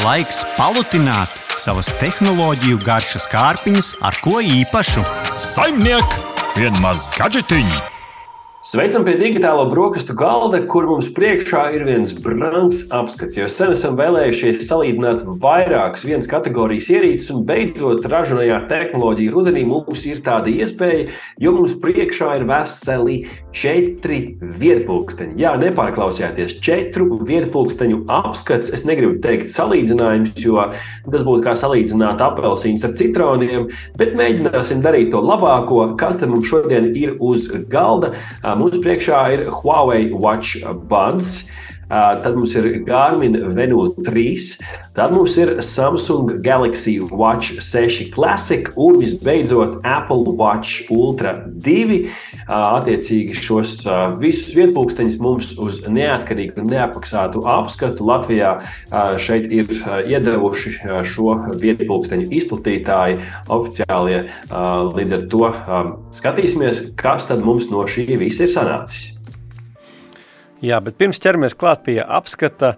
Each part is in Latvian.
Laiks palutināt savas tehnoloģiju garšas kārpiņas ar ko īpašu. Saimniek, vienmaz gadžetiņu! Sveicam pie digitālo brokastu galda, kur mums priekšā ir viens brangs apskats. Jau sen esam vēlējušies salīdzināt vairākas vienas kategorijas ierīces, un beidzot, ražotajā tehnoloģija rudenī mums ir tāda iespēja, jo mums priekšā ir veseli četri vietpunkteņi. Jā, nepārklausieties, četru vietpunkteņu apskats. Es negribu teikt salīdzinājums, jo tas būtu kā salīdzināt apelsīnus ar citroniem, bet mēģināsim darīt to labāko, kas mums šodien ir uz galda. Mums priekšā ir Huawei Watch Buds. Tad mums ir Garmin Venu 3, tad mums ir Samsung Galaxy Watch 6 Classic un visbeidzot Apple Watch Ultra 2. Attiecīgi šos visus vietpunkteņus mums uz neatkarīgu un neapmaksātu apskatu Latvijā šeit ir iedevuši šo vietpunkteņu izplatītāji oficiālie. Līdz ar to skatīsimies, kas tad mums no šī visa ir sanācis. Jā, bet pirms ķeramies klāt pie apskata,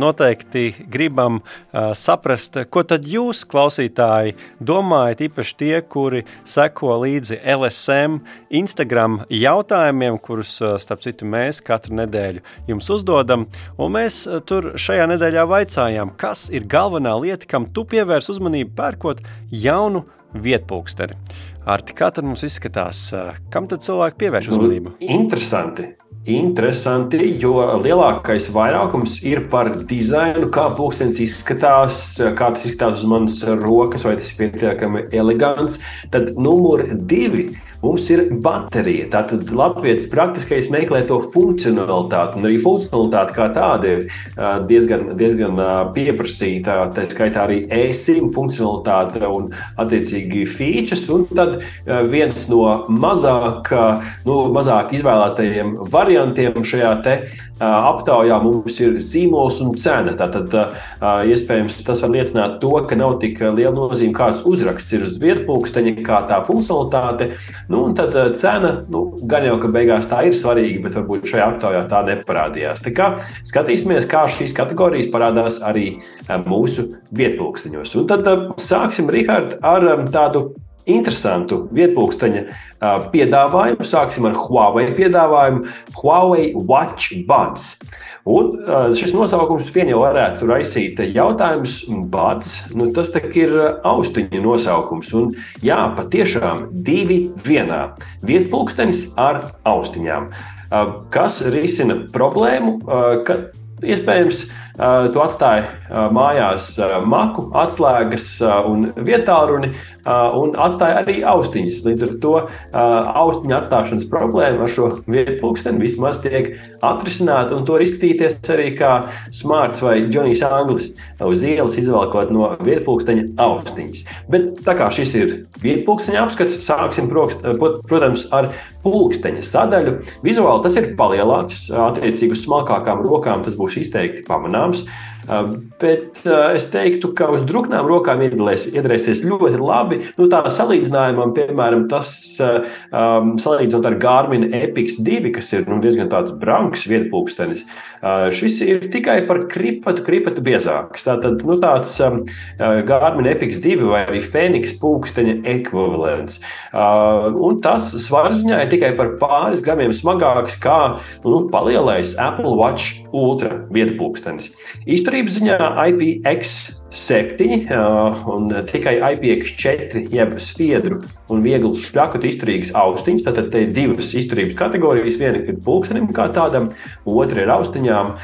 noteikti gribam saprast, ko tad jūs, klausītāji, domājat, īpaši tie, kuri seko līdzi LSM Instagram jautājumiem, kurus, starp citu, mēs katru nedēļu jums uzdodam. Un mēs tur šajā nedēļā vaicājām, kas ir galvenā lieta, kam tu pievērs uzmanību pērkot jaunu vietpūksteri. Arti, kā tad mums izskatās, kam tad cilvēki pievērš nu, uzmanību? Interesanti. Interesanti, jo lielākais vairākums ir par dizainu, kā pulkstenis izskatās, kā tas izskatās uz manas rokas, vai tas ir pietiekami elegants. Tad numur divi Mums ir baterija. Tātad Latvijas praktiskais meklē to funkcionalitāti, un arī funkcionalitāte kā tāda ir diezgan, diezgan pieprasīta. Tā skaitā arī e-sim funkcionalitāte un attiecīgi features. Un tad viens no mazāk, nu, mazāk izvēlētajiem variantiem šajā te aptaujā mums ir zīmols un cena. Tātad iespējams tas var liecināt to, ka nav tik liela nozīme, kāds uzraksts ir uz vietpunkteņa, kā tā funkcionalitāte. Nu, tad eh, cena, nu, gan jau, ka beigās tā ir svarīga, bet varbūt šajā aptaujā tā neparādījās. Tā kā skatīsimies, kā šīs kategorijas parādās arī eh, mūsu vietpūksteņos. Un tad eh, sāksim, Rihard, ar tādu interesantu vietpunkteņa piedāvājumu. Sāksim ar Huawei piedāvājumu Huawei Watch Buds. Un šis nosaukums vien jau varētu raisīt jautājumus, Buds. Nu, tas ir austiņa nosaukums. Un, jā, patiešām divi vienā. Vietpunktenis ar austiņām. Kas risina problēmu, ka iespējams tu atstāji mājās maku, atslēgas un vietālruni un atstāja arī austiņas. Līdz ar to austiņu atstāšanas problēma ar šo vietu pulksteni vismaz tiek atrisināta. Un to var izskatīties arī kā smarts vai Džonijs Anglis uz ielas izvelkot no vietu pulksteņa austiņas. Bet tā kā šis ir vietu pulksteņa apskats, sāksim, protams, ar pulksteņa sadaļu. Vizuāli tas ir palielāts, attiecīgi uz smalkākām rokām tas būs izteikti pamanāms. Bet es teiktu, ka uz druknām rokām iedarēsies ļoti labi. Nu, tā salīdzinājumam, piemēram, tas um, salīdzinot ar Garmin Epix 2, kas ir nu, diezgan tāds branks vietpūkstenis, uh, šis ir tikai par kripatu, kripatu biezāks. Tātad nu, tāds um, Garmin Epix 2 vai arī Fēniks pūksteņa ekvivalents. Uh, un tas svarziņā ir tikai par pāris gramiem smagāks kā nu, palielais Apple Watch Ultra vietpūkstenis. Izturīgi Izturības ziņā IPX 7 un tikai IPX 4, jeb sviedru un vieglu šļakatu izturīgas austiņas. Tad te ir divas izturības kategorijas. Viena ir pulkstenim kā tādam, otra ir austiņām,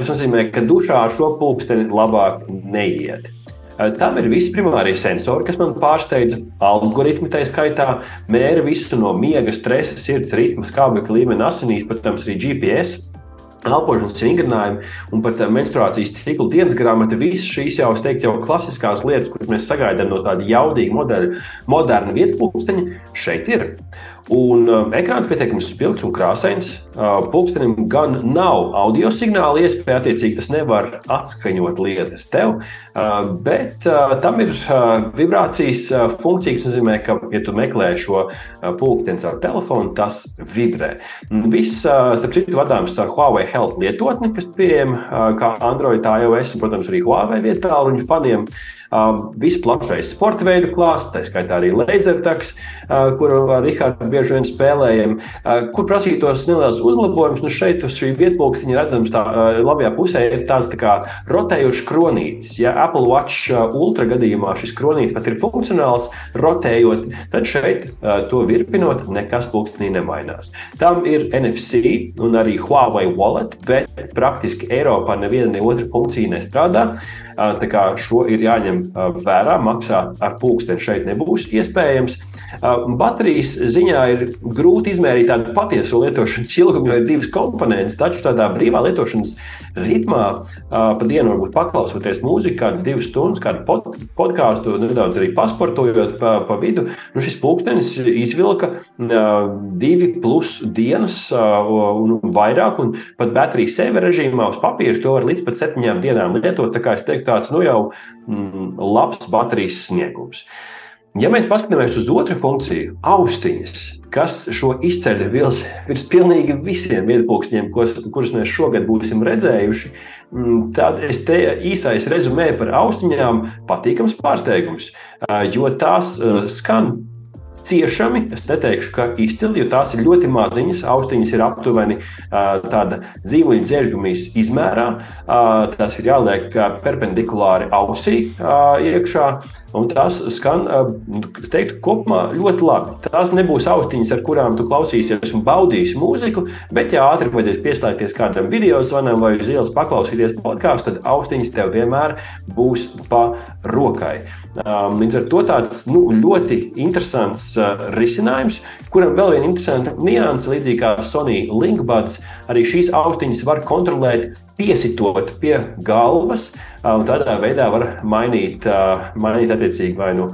kas nozīmē, ka dušā ar šo pulksteni labāk neiet. Tam ir visi primārie sensori, kas man pārsteidza. Algoritmi tā skaitā mēra visu no miega, stresa, sirds ritma, skābekļa līmeņa, asinīs, protams, arī GPS elpošanas vingrinājumi un pat eh, menstruācijas cikla dienas grāmata. Visas šīs jau, es teiktu, jau klasiskās lietas, kuras mēs sagaidām no tāda jaudīga, moderna vietu pulksteņa, šeit ir. Un um, ekrāns pietiekami spilgts un krāsains. pulkstenim gan nav audio signāla iespēja, attiecīgi tas nevar atskaņot lietas tev, bet tam ir vibrācijas funkcija, kas nozīmē, ka, ja tu meklē šo pulksteni caur telefonu, tas vibrē. Viss, starp citu, vadāms caur Huawei Health lietotni, kas pieejama kā Android, iOS un, protams, arī Huawei vietā ruņu faniem. Um, Visplašais sporta veidu klāsts, tā skaitā arī lasertaks, uh, kuru ar Rihardu bieži vien spēlējam, uh, kur prasītos neliels uzlabojums. Nu šeit uz šī vietpulkstiņa redzams, tā uh, labajā pusē ir tāds tā kā rotējušs kronītis. Ja Apple Watch Ultra gadījumā šis kronītis pat ir funkcionāls, rotējot, tad šeit to virpinot, nekas pulkstenī nemainās. Tam ir NFC un arī Huawei Wallet, bet praktiski Eiropā neviena ne otra funkcija nestrādā. Tā kā šo ir jāņem vērā, maksā ar pulksteni šeit nebūs iespējams. Baterijas ziņā ir grūti izmērīt tādu patieso lietošanas ilgumu, jo ir divas komponentes. Taču tādā brīvā lietošanas ritmā, pa dienu varbūt paklausoties mūziku, kādas divas stundas, kādu pod, podkāstu, nedaudz arī pasportojot pa, pa vidu, nu šis pulkstenis izvilka divi plus dienas un vairāk, un pat baterijas sevi režīmā uz papīra to var līdz pat septiņām dienām lietot. Tā kā es teiktu, tāds nu jau mm, labs baterijas sniegums. Ja mēs paskatāmies uz otru funkciju, austiņas, kas šo izceļ virs, virs pilnīgi visiem viedokļiem, kurus mēs šogad būsim redzējuši, mm, tad es te īsais rezumēju par austiņām patīkams pārsteigums, jo tās skan ciešami. Es neteikšu, ka izcili, jo tās ir ļoti maziņas. Austiņas ir aptuveni tāda zīmuļa dzēžgamīs izmērā. Tās ir jāliek perpendikulāri ausī iekšā. Un tās skan, es teiktu, kopumā ļoti labi. Tās nebūs austiņas, ar kurām tu klausīsies un baudīsi mūziku, bet, ja ātri vajadzēs pieslēgties kādam video zvanam vai uz ielas paklausīties podkāstu, tad austiņas tev vienmēr būs pa rokai. Līdz ar to tāds nu, ļoti interesants risinājums, kuram vēl viena interesanta nianse, līdzīgi kā Sony Linkbuds, arī šīs austiņas var kontrolēt, piesitot pie galvas, un tādā veidā var mainīt, mainīt attiecīgi vai nu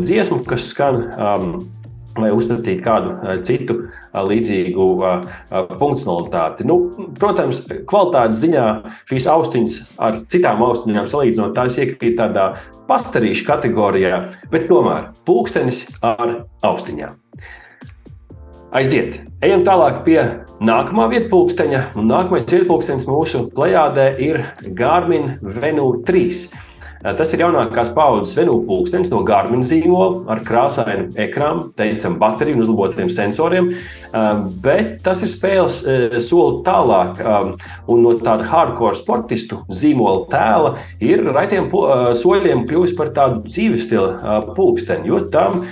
dziesmu, kas skan. Vai uzstādīt kādu citu līdzīgu funkcionalitāti. Nu, protams, kvalitātes ziņā šīs austiņas ar citām austiņām salīdzinot, tās iekrīt tādā pastarīšu kategorijā, bet tomēr pulkstenis ar austiņām. Aiziet! Ejam tālāk pie nākamā vietpulksteņa. Nākamais vietpulkstenis mūsu plējādē ir Garmin Venu 3. Tas ir jaunākās paudzes venu pulkstenis no Garmin zīmola ar krāsainu ekrānu, teicam, bateriju un uzlabotiem sensoriem. Bet tas ir spēles soli tālāk. Un no tāda hardcore sportistu zīmola tēla ir raitiem soļiem kļuvis par tādu dzīves stila pulksteni, jo tam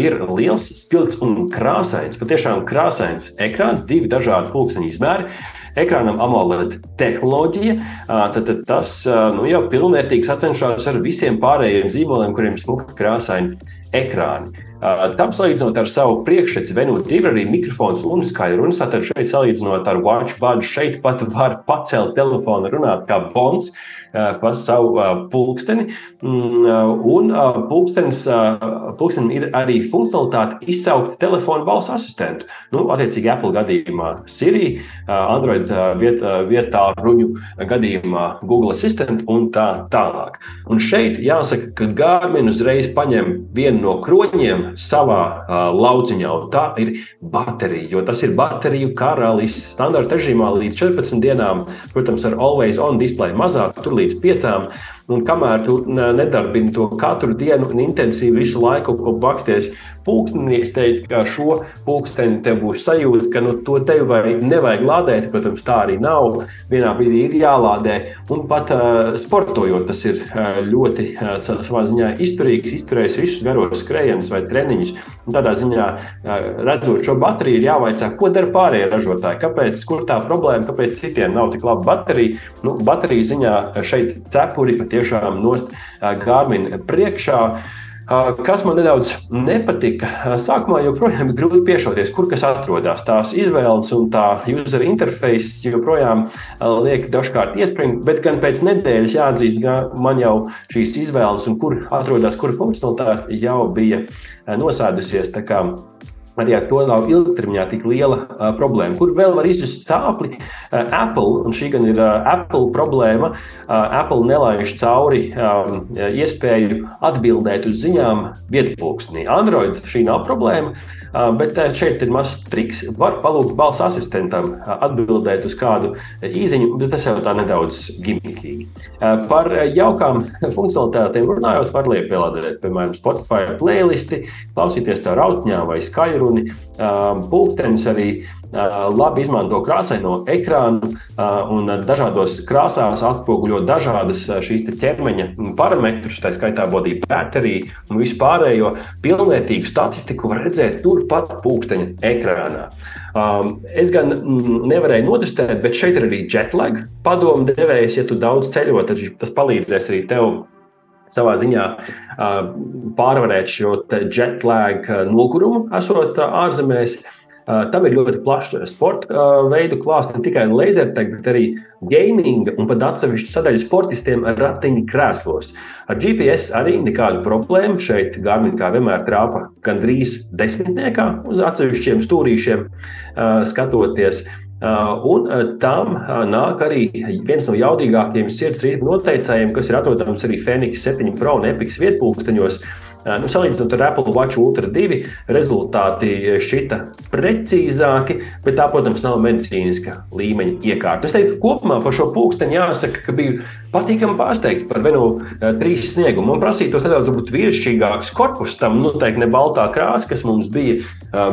ir liels, spilgts un krāsains, patiešām krāsains ekrāns, divi dažādi pulksteņa izmēri ekrānam AMOLED tehnoloģija, tad, tad tas nu, jau pilnvērtīgi sacenšas ar visiem pārējiem zīmoliem, kuriem ir smuki krāsaini ekrāni. Tam salīdzinot ar savu priekšreci, Venūta ir arī mikrofons un skaļrunis. Tātad šeit salīdzinot ar WatchBud, šeit pat var pacelt telefonu, runāt kā Bonds pa savu pulksteni. Mm, un pulkstenis, pulkstenim ir arī funkcionalitāte izsaukt telefonu balss asistentu. Nu, attiecīgi, Apple gadījumā Siri, Android vietā, vietā ruņu gadījumā Google Assistant un tā tālāk. Un šeit jāsaka, ka Garmin uzreiz paņem vienu no kroņiem savā lauciņā, un tā ir baterija. Jo tas ir bateriju karalis. Standarta režīmā līdz 14 dienām, protams, ar always on display mazāk, tur līdz 5. Un kamēr tu nedarbini to katru dienu un intensīvi visu laiku baksties pulkstenī, es teiktu, ka šo pulksteni tev būs sajūta, ka nu, to tev vai nevajag lādēt. Protams, tā arī nav. Vienā brīdī ir jālādē. Un pat uh, sportojot, tas ir uh, ļoti uh, savā ziņā izturīgs, izturējis visus garos skrējienus vai treniņus. Un tādā ziņā, uh, redzot šo bateriju, ir jāvaicā, ko dara pārējie ražotāji. Kāpēc, kur tā problēma, kāpēc citiem nav tik laba baterija? Nu, baterijas ziņā šeit cepuri pat tiešām nost Garmin priekšā. Kas man nedaudz nepatika, sākumā joprojām ir grūti piešauties, kur kas atrodas. Tās izvēles un tā user interface joprojām liek dažkārt iespringt, bet gan pēc nedēļas jāatzīst, ka man jau šīs izvēles un kur atrodas, kura funkcionalitāte jau bija nosēdusies. Arī ar to nav ilgtermiņā tik liela uh, problēma. Kur vēl var izjust sāpli? Uh, Apple, un šī gan ir uh, Apple problēma, uh, Apple nelaiž cauri um, iespēju atbildēt uz ziņām vietpulkstenī. Android šī nav problēma, uh, bet uh, šeit ir mazs triks. Var palūgt balss asistentam uh, atbildēt uz kādu īziņu, bet tas jau tā nedaudz gimikīgi. Uh, par jaukām funkcionalitātēm runājot, var liepielādēt, piemēram, Spotify playlisti, klausīties caur autņām vai skaļu runi. Pūkstens arī labi izmanto krāsaino ekrānu un dažādos krāsās atspoguļo dažādas šīs ķermeņa parametrus, tā skaitā body battery un vispārējo pilnvērtīgu statistiku var redzēt turpat pūksteņa ekrānā. Es gan nevarēju notestēt, bet šeit ir arī jetlag padomu devējs. Ja tu daudz ceļo, tad tas palīdzēs arī tev savā ziņā pārvarēt šo jetlag nogurumu, esot ārzemēs. Tam ir ļoti plašs sporta veidu klāsts, ne tikai lasertag, bet arī gaming un pat atsevišķa sadaļa sportistiem ratiņu krēslos. Ar GPS arī nekādu problēmu. Šeit Garmin kā vienmēr trāpa gandrīz desmitniekā uz atsevišķiem stūrīšiem skatoties. Uh, un uh, tam uh, nāk arī viens no jaudīgākajiem sirds rīta noteicējiem, kas ir atrodams arī Fēniks 7 Pro un Epics vietpūksteņos. Nu, salīdzinot ar Apple Watch Ultra 2, rezultāti šķita precīzāki, bet tā, protams, nav medicīniska līmeņa iekārta. Es teiktu, ka kopumā par šo pulksteni jāsaka, ka biju patīkami pārsteigts par Venu 3 sniegumu. Man prasītos nedaudz virsšķīgāks korpus, tam noteikti ne baltā krāsa, kas mums bija,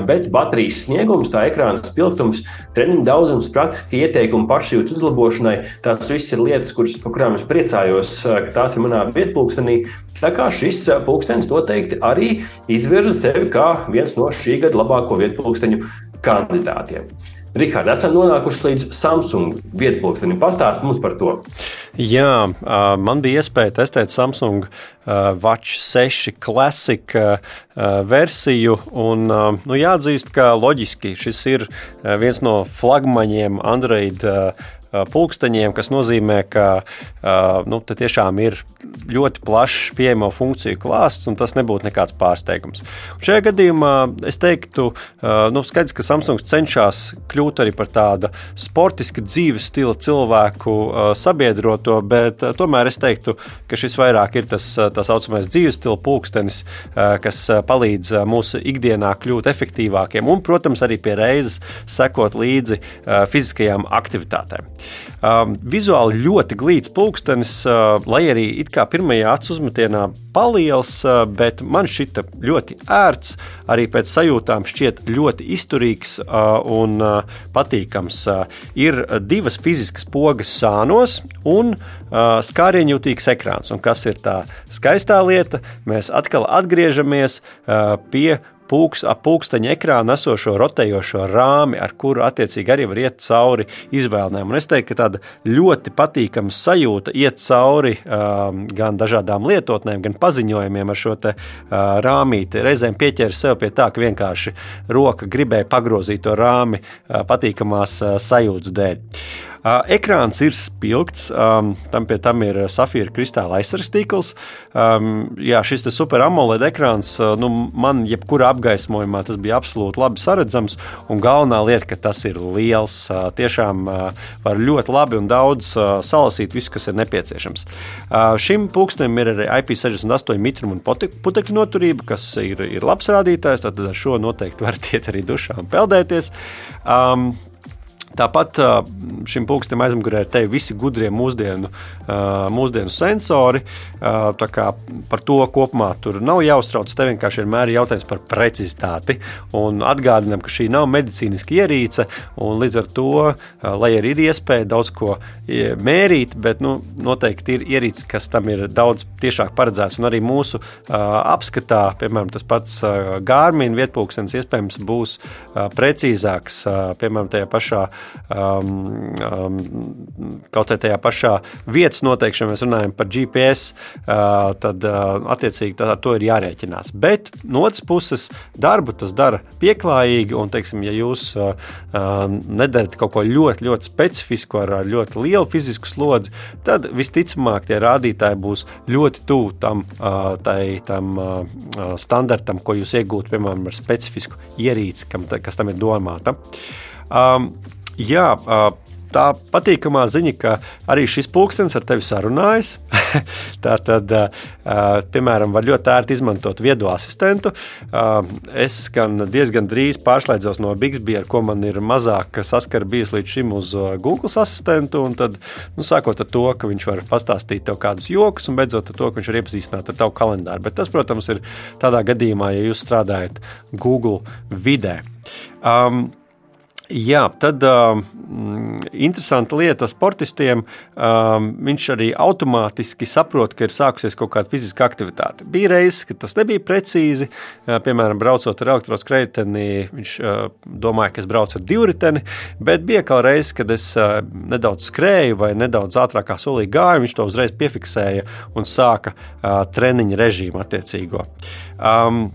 bet baterijas sniegums, tā ekrāna spilgtums, treniņu daudzums, praktiski ieteikumi pašjūtas uzlabošanai. Tās viss ir lietas, kuras, par kurām es priecājos, ka tās ir manā vietpulkstenī. Tā kā šis pulkstenis noteikti arī izvirza sevi kā viens no šī gada labāko vietpulksteņu kandidātiem. Rihards, esam nonākuši līdz Samsung vietpulkstenim. Pastāst mums par to. Jā, man bija iespēja testēt Samsung Watch 6 Classic versiju. Un, nu, jāatzīst, ka loģiski šis ir viens no flagmaņiem Android pulksteņiem, kas nozīmē, ka nu, tiešām ir ļoti plašs pieejamo funkciju klāsts, un tas nebūtu nekāds pārsteigums. Un šajā gadījumā es teiktu, nu, skaidrs, ka Samsungs cenšas kļūt arī par tādu sportiska dzīves stila cilvēku sabiedroto, bet tomēr es teiktu, ka šis vairāk ir tas tā saucamais dzīves stila pulkstenis, kas palīdz mūsu ikdienā kļūt efektīvākiem un, protams, arī pie reizes sekot līdzi fiziskajām aktivitātēm. Um, vizuāli ļoti glīts pulkstenis, uh, lai arī it kā pirmajā acu uzmetienā paliels, uh, bet man šķita ļoti ērts, arī pēc sajūtām šķiet ļoti izturīgs uh, un uh, patīkams. Uh, ir divas fiziskas pogas sānos un uh, skārienjūtīgs ekrāns. Un kas ir tā skaistā lieta? Mēs atkal atgriežamies uh, pie pūks, ap pulksteņa ekrāna esošo rotējošo rāmi, ar kuru attiecīgi arī var iet cauri izvēlēm. Un es teiktu, ka tāda ļoti patīkama sajūta iet cauri um, gan dažādām lietotnēm, gan paziņojumiem ar šo te, uh, rāmīti. Reizēm pieķēra sev pie tā, ka vienkārši roka gribēja pagrozīt to rāmi uh, patīkamās uh, sajūtas dēļ. Ekrāns ir spilgts, um, tam pie tam ir safīra kristāla aizsardzības tīkls. Um, jā, šis super AMOLED ekrāns, nu, man jebkurā apgaismojumā tas bija absolūti labi saredzams. Un galvenā lieta, ka tas ir liels, tiešām var ļoti labi un daudz salasīt visu, kas ir nepieciešams. Šim pulkstenim ir arī IP68 mitruma un putekļu noturība, kas ir, ir labs rādītājs. Tad ar šo noteikti varat iet arī dušā un peldēties. Um, Tāpat šim pulkstam aizmugurē ir visi gudrie mūsdienu, mūsdienu sensori. Par to kopumā tur nav jāuztraucas. Te vienkārši vienmēr ir jautājums par precizitāti. Un atgādinām, ka šī nav medicīniska ierīce. Līdz ar to, lai arī ir iespēja daudz ko mērīt, bet nu, noteikti ir ierīce, kas tam ir daudz tiešāk paredzēts. Un arī mūsu apskatā, piemēram, tas pats Gārmīna vietpūkstens iespējams būs precīzāks, piemēram, tajā pašā um, um, kaut vai tajā pašā vietas noteikšanā mēs runājam par GPS, uh, tad uh, attiecīgi tā, ar to ir jārēķinās. Bet no otras puses, darbu tas dara pieklājīgi, un, teiksim, ja jūs uh, uh, nedarat kaut ko ļoti, ļoti specifisku ar, ar ļoti lielu fizisku slodzi, tad visticamāk tie rādītāji būs ļoti tuvu tam, uh, tai, tam uh, standartam, ko jūs iegūtu, piemēram, ar specifisku ierīci, kam, kas tam ir domāta. Um, jā, tā patīkamā ziņa, ka arī šis pulkstenis ar tevi sarunājas. tā tad, piemēram, var ļoti ērti izmantot viedo asistentu. Es gan diezgan drīz pārslēdzos no Bixby, ar ko man ir mazāk saskara bijis līdz šim uz Google asistentu. Tad, nu, sākot ar to, ka viņš var pastāstīt tev kādus joks, un beidzot ar to, ka viņš ir iepazīstināts ar tavu kalendāru. Bet tas, protams, ir tādā gadījumā, ja jūs strādājat Google vidē. Um, Jā, tad uh, interesanta lieta sportistiem. Uh, viņš arī automātiski saprot, ka ir sākusies kaut kāda fiziska aktivitāte. Bija reizes, kad tas nebija precīzi. Uh, piemēram, braucot ar elektroskrējēju, viņš uh, domāja, ka es braucu ar divriteni, bet bija kā reizes, kad es uh, nedaudz skrēju vai nedaudz ātrākā solī gāju. Viņš to uzreiz piefiksēja un sāka uh, treniņa režīmu attiecīgo. Um,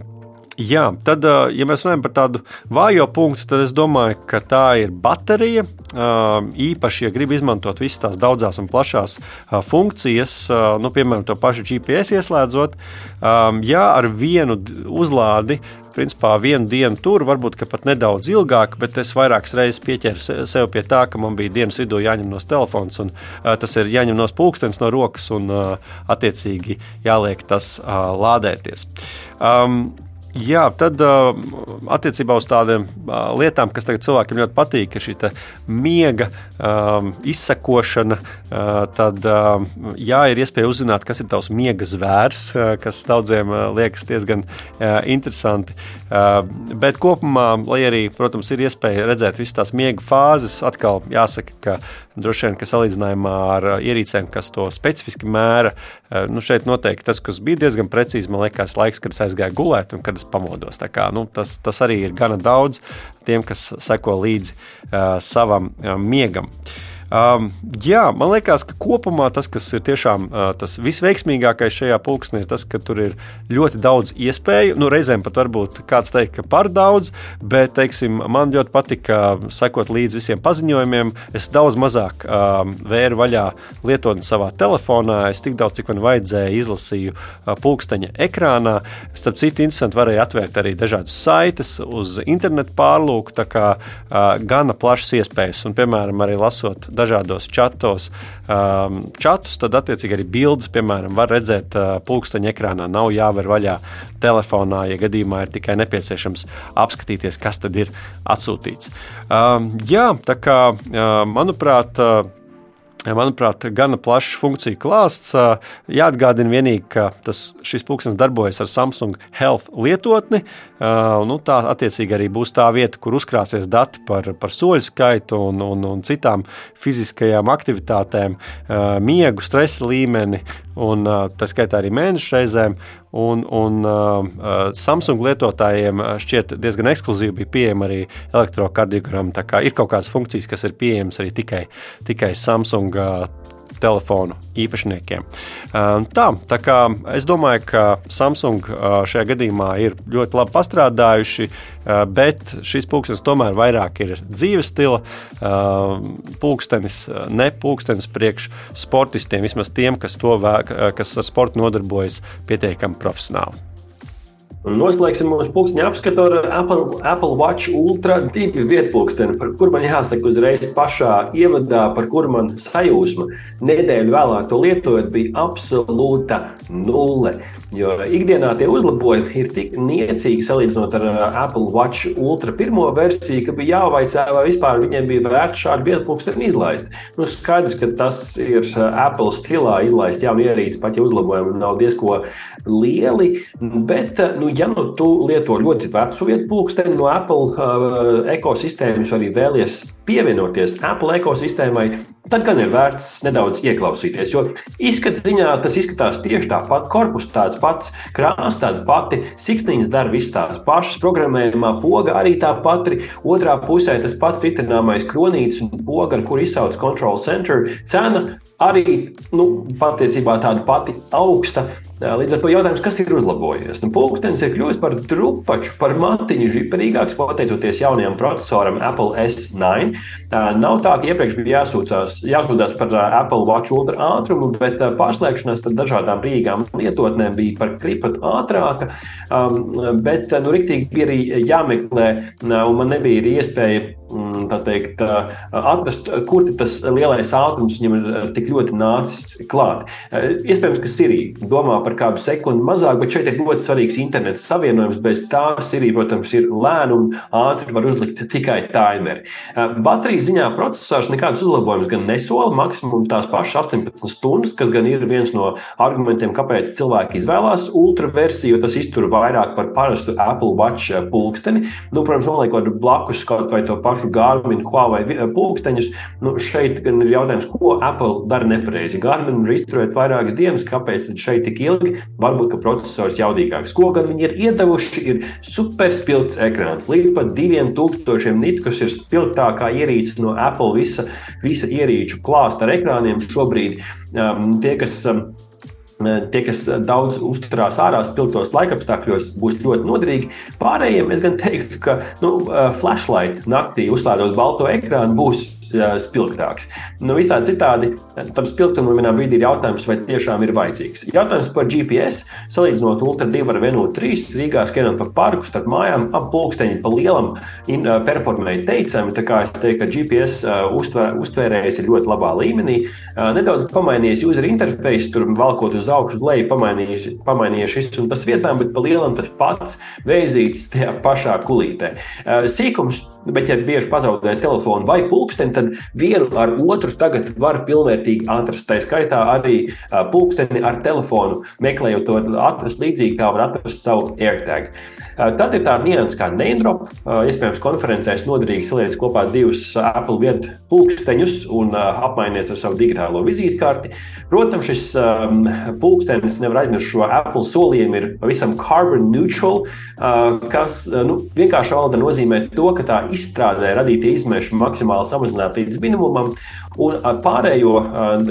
Jā, tad, ja mēs runājam par tādu vājo punktu, tad es domāju, ka tā ir baterija. Īpaši, ja grib izmantot visas tās daudzās un plašās funkcijas, nu, piemēram, to pašu GPS ieslēdzot, ja ar vienu uzlādi principā vienu dienu tur, varbūt pat nedaudz ilgāk, bet es vairākas reizes pieķēru sev pie tā, ka man bija dienas vidū jāņem no telefons, un uh, tas ir jāņem no pulkstenes no rokas un uh, attiecīgi jāliek tas uh, lādēties. Um, Jā, tad uh, attiecībā uz tādām uh, lietām, kas cilvēkiem ļoti patīk, ir šī miega. Uh, tad, jā, ir iespēja uzzināt, kas ir tavs miega zvērs, kas daudziem liekas diezgan interesanti. Bet kopumā, lai arī, protams, ir iespēja redzēt visas tās miega fāzes, atkal jāsaka, ka droši vien, ka salīdzinājumā ar ierīcēm, kas to specifiski mēra, nu šeit noteikti tas, kas bija diezgan precīzi, man liekas, laiks, kad es aizgāju gulēt un kad es pamodos. Kā, nu, tas, tas arī ir gana daudz tiem, kas seko līdzi uh, savam uh, miegam. Uh, Um, jā, man liekas, ka kopumā tas, kas ir tiešām uh, tas visveiksmīgākais šajā pulksnī, ir tas, ka tur ir ļoti daudz iespēju. Nu, reizēm pat varbūt kāds teikt, ka par daudz, bet teiksim, man ļoti patika sekot līdzi visiem paziņojumiem. Es daudz mazāk um, vēru vaļā lietotni savā telefonā. Es tik daudz, cik man vajadzēja, izlasīju uh, pulksteņa ekrānā. Starp citu, interesanti varēja atvērt arī dažādas saites uz internetu pārlūku, tā kā uh, gana plašas iespējas. Un, piemēram, arī lasot dažādos čatos, um, čatus, tad attiecīgi arī bildes, piemēram, var redzēt uh, pulksteņa ekrānā. Nav jāver vaļā telefonā, ja gadījumā ir tikai nepieciešams apskatīties, kas tad ir atsūtīts. Um, jā, tā kā, uh, manuprāt, uh, manuprāt, gana plašs funkciju klāsts. Jāatgādina vienīgi, ka tas, šis pulkstenis darbojas ar Samsung Health lietotni. Nu, tā attiecīgi arī būs tā vieta, kur uzkrāsies dati par, par soļu skaitu un, un, un citām fiziskajām aktivitātēm, miegu, stresa līmeni un tā skaitā arī mēnešu reizēm. Un, un uh, Samsung lietotājiem šķiet diezgan ekskluzīvi bija pieejama arī elektrokardiogramma. Tā kā ir kaut kādas funkcijas, kas ir pieejamas arī tikai, tikai Samsung telefonu īpašniekiem. Tā, tā kā es domāju, ka Samsung šajā gadījumā ir ļoti labi pastrādājuši, bet šis pulkstenis tomēr vairāk ir dzīves stila pulkstenis, ne pulkstenis priekš sportistiem, vismaz tiem, kas, to, kas ar sportu nodarbojas pietiekami profesionāli. Un noslēgsim mūsu pulksteņa apskatu ar Apple, Apple Watch Ultra 2 vietpulksteni, par kur man jāsaka uzreiz pašā ievadā, par kur man sajūsma nedēļu vēlāk to lietojot, bija absolūta nulle. Jo ikdienā tie uzlabojumi ir tik niecīgi salīdzinot ar uh, Apple Watch Ultra pirmo versiju, ka bija jāvaicā, vai vispār viņiem bija vērts šādu vietpulksteni izlaist. Nu, skaidrs, ka tas ir uh, Apple stilā izlaist jaunu ierīci, pat ja uzlabojumi nav diezko lieli, bet uh, nu, ja nu tu lieto ļoti vecu vietu pulksteni no Apple uh, ekosistēmas, arī vēlies pievienoties Apple ekosistēmai, tad gan ir vērts nedaudz ieklausīties. Jo izskatā tas izskatās tieši tāpat, korpus tāds pats, krāsa tāda pati, siksniņas dara visas tās pašas, programmējumā poga arī tā pati, otrā pusē tas pats vitrināmais kronītis un poga, ar kur izsauc Control Center. Cena arī nu, patiesībā tāda pati augsta. Līdz ar to jautājums, kas ir uzlabojies? Nu, pulkstenis ir kļuvis par drupaču, par matiņu žiperīgāks, pateicoties jaunajam procesoram Apple S9. Nav tā, ka iepriekš bija jāsūdzās, jāsūdzās par Apple Watch ultra ātrumu, bet pārslēgšanās ar dažādām rīgām lietotnēm bija par kripat ātrāka. Bet, nu, riktīgi bija arī jāmeklē, un man nebija iespēja teikt, atrast, kur tas lielais ātrums viņam ir tik ļoti nācis klāt. Iespējams, ka Sirija domā par kādu sekundi mazāk, bet šeit ir ļoti svarīgs internets savienojums. Bez tā Sirija, protams, ir lēna un ātri var uzlikt tikai timeri. Baterijas ziņā procesors nekādus uzlabojumus gan nesola, maksimums tās pašas 18 stundas, kas gan ir viens no argumentiem, kāpēc cilvēki izvēlās ultra versiju, jo tas iztur vairāk par parastu Apple Watch pulksteni. Nu, protams, noliekot blakus kaut vai to pašu pašu Garmin, Huawei eh, pulksteņus. Nu, šeit gan ir jautājums, ko Apple dara nepareizi. Garmin ir izturēt vairākas dienas, kāpēc šeit tik ilgi? Varbūt, ka processors jaudīgāks. Ko gan viņi ir iedevuši, ir superspilgts ekrāns. Līdz pat 2000 nit, kas ir spilgtākā ierīce no Apple visa, visa ierīču klāsta ar ekrāniem šobrīd. Um, tie, kas um, Tie, kas daudz uzturās ārā, spilgtos laikapstākļos, būs ļoti noderīgi. Pārējiem es gan teiktu, ka nu, flashlight naktī uzslēdzot balto ekrānu būs spilgtāks. Nu, visā citādi tam spilgtumam vienā brīdī ir jautājums, vai tiešām ir vajadzīgs. Jautājums par GPS. Salīdzinot Ultra 2 ar Venu 3, Rīgā skrienam pa parku starp mājām, ap pulksteņi pa lielam performēja teicami. Tā kā es teiktu, ka GPS uztver, uztvērējs ir ļoti labā līmenī. Nedaudz pamainījies user interface, tur valkot uz augšu, uz leju, pamainījies šis un tas vietām, bet pa lielam tas pats vēzīts tajā pašā kulītē. Sīkums, bet ja bieži pazaudē telefonu vai pulksteni, tad vienu ar otru tagad var pilnvērtīgi atrast. Tā skaitā arī pulksteni ar telefonu, meklējot to atrast līdzīgi, kā var atrast savu AirTag. Tad ir tāda nianses kā Neindrop. Iespējams, konferencēs noderīgi saliec kopā divus Apple vietu pulksteņus un apmainies ar savu digitālo vizītkarti. Protams, šis um, pulkstenis nevar aizmirst šo Apple solījumu, ir pavisam carbon neutral, uh, kas nu, vienkārši nozīmē to, ka tā izstrādē radītie izmeši maksimāli samazināt līdz minimumam. Un pārējo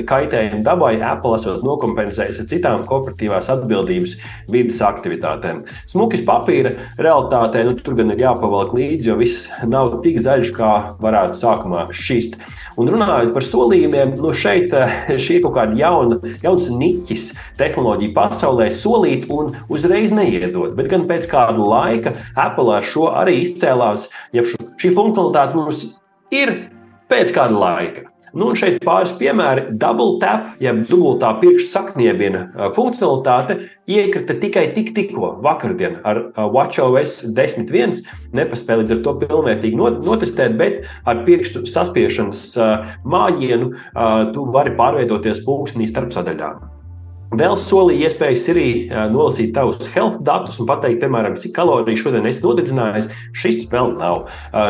kaitējumu dabai Apple esot nokompensējis ar citām korporatīvās atbildības vidas aktivitātēm. Smukis papīra realitātē nu, tur gan ir jāpavalk līdzi, jo viss nav tik zaļš, kā varētu sākumā šķist. Un runājot par solījumiem, nu šeit šī ir kaut kāda jauna, jauns niķis tehnoloģiju pasaulē, solīt un uzreiz neiedot. Bet gan pēc kāda laika Apple ar šo arī izcēlās, ja šī funkcionalitāte mums ir pēc kāda laika. Nu, un šeit pāris piemēri. Double tap, jeb dubultā pirkstu sakniebiena funkcionalitāte iekrita tikai tik, tikko vakardien ar WatchOS 10.1. Nepaspēja līdz ar to pilnvērtīgi notestēt, bet ar pirkstu saspiešanas mājienu tu vari pārvietoties pulksnī starp sadaļām. Vēl solīja iespējas arī nolasīt tavus health datus un pateikt, piemēram, cik kaloriju šodien esi nodedzinājis. Šis vēl nav.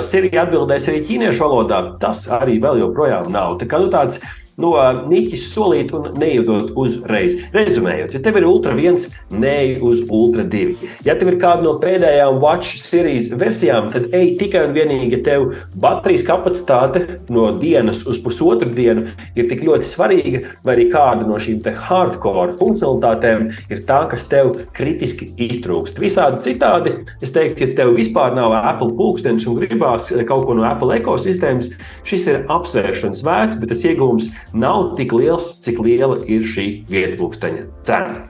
Sirija atbildēs arī ķīniešu valodā. Tas arī vēl joprojām nav. Tā kā nu, tāds no niķis solīt un neiedot uzreiz. Rezumējot, ja tev ir Ultra 1, neej uz Ultra 2. Ja tev ir kāda no pēdējām Watch series versijām, tad ej tikai un vienīgi, tev baterijas kapacitāte no dienas uz pusotru dienu ir tik ļoti svarīga, vai arī kāda no šīm hardcore funkcionalitātēm ir tā, kas tev kritiski iztrūkst. Visādi citādi, es teiktu, ja tev vispār nav Apple pulkstenis un gribās kaut ko no Apple ekosistēmas, šis ir apsvēršanas vērts, bet tas iegūms nav tik liels, cik liela ir šī vietpunkteņa cena.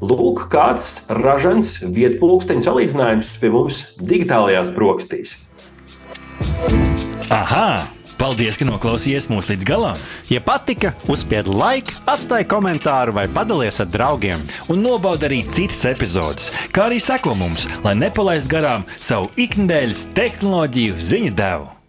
Lūk, kāds ražants vietpunkteņa salīdzinājums pie mums digitālajās brokastīs. Aha! Paldies, ka noklausījāties mūsu līdz galam! Ja patika, uzspiediet laiku, atstājiet komentāru vai padalieties ar draugiem. Un nobaudiet arī citas epizodes, kā arī sekot mums, lai nepalaistu garām savu ikdienas tehnoloģiju ziņu devumu.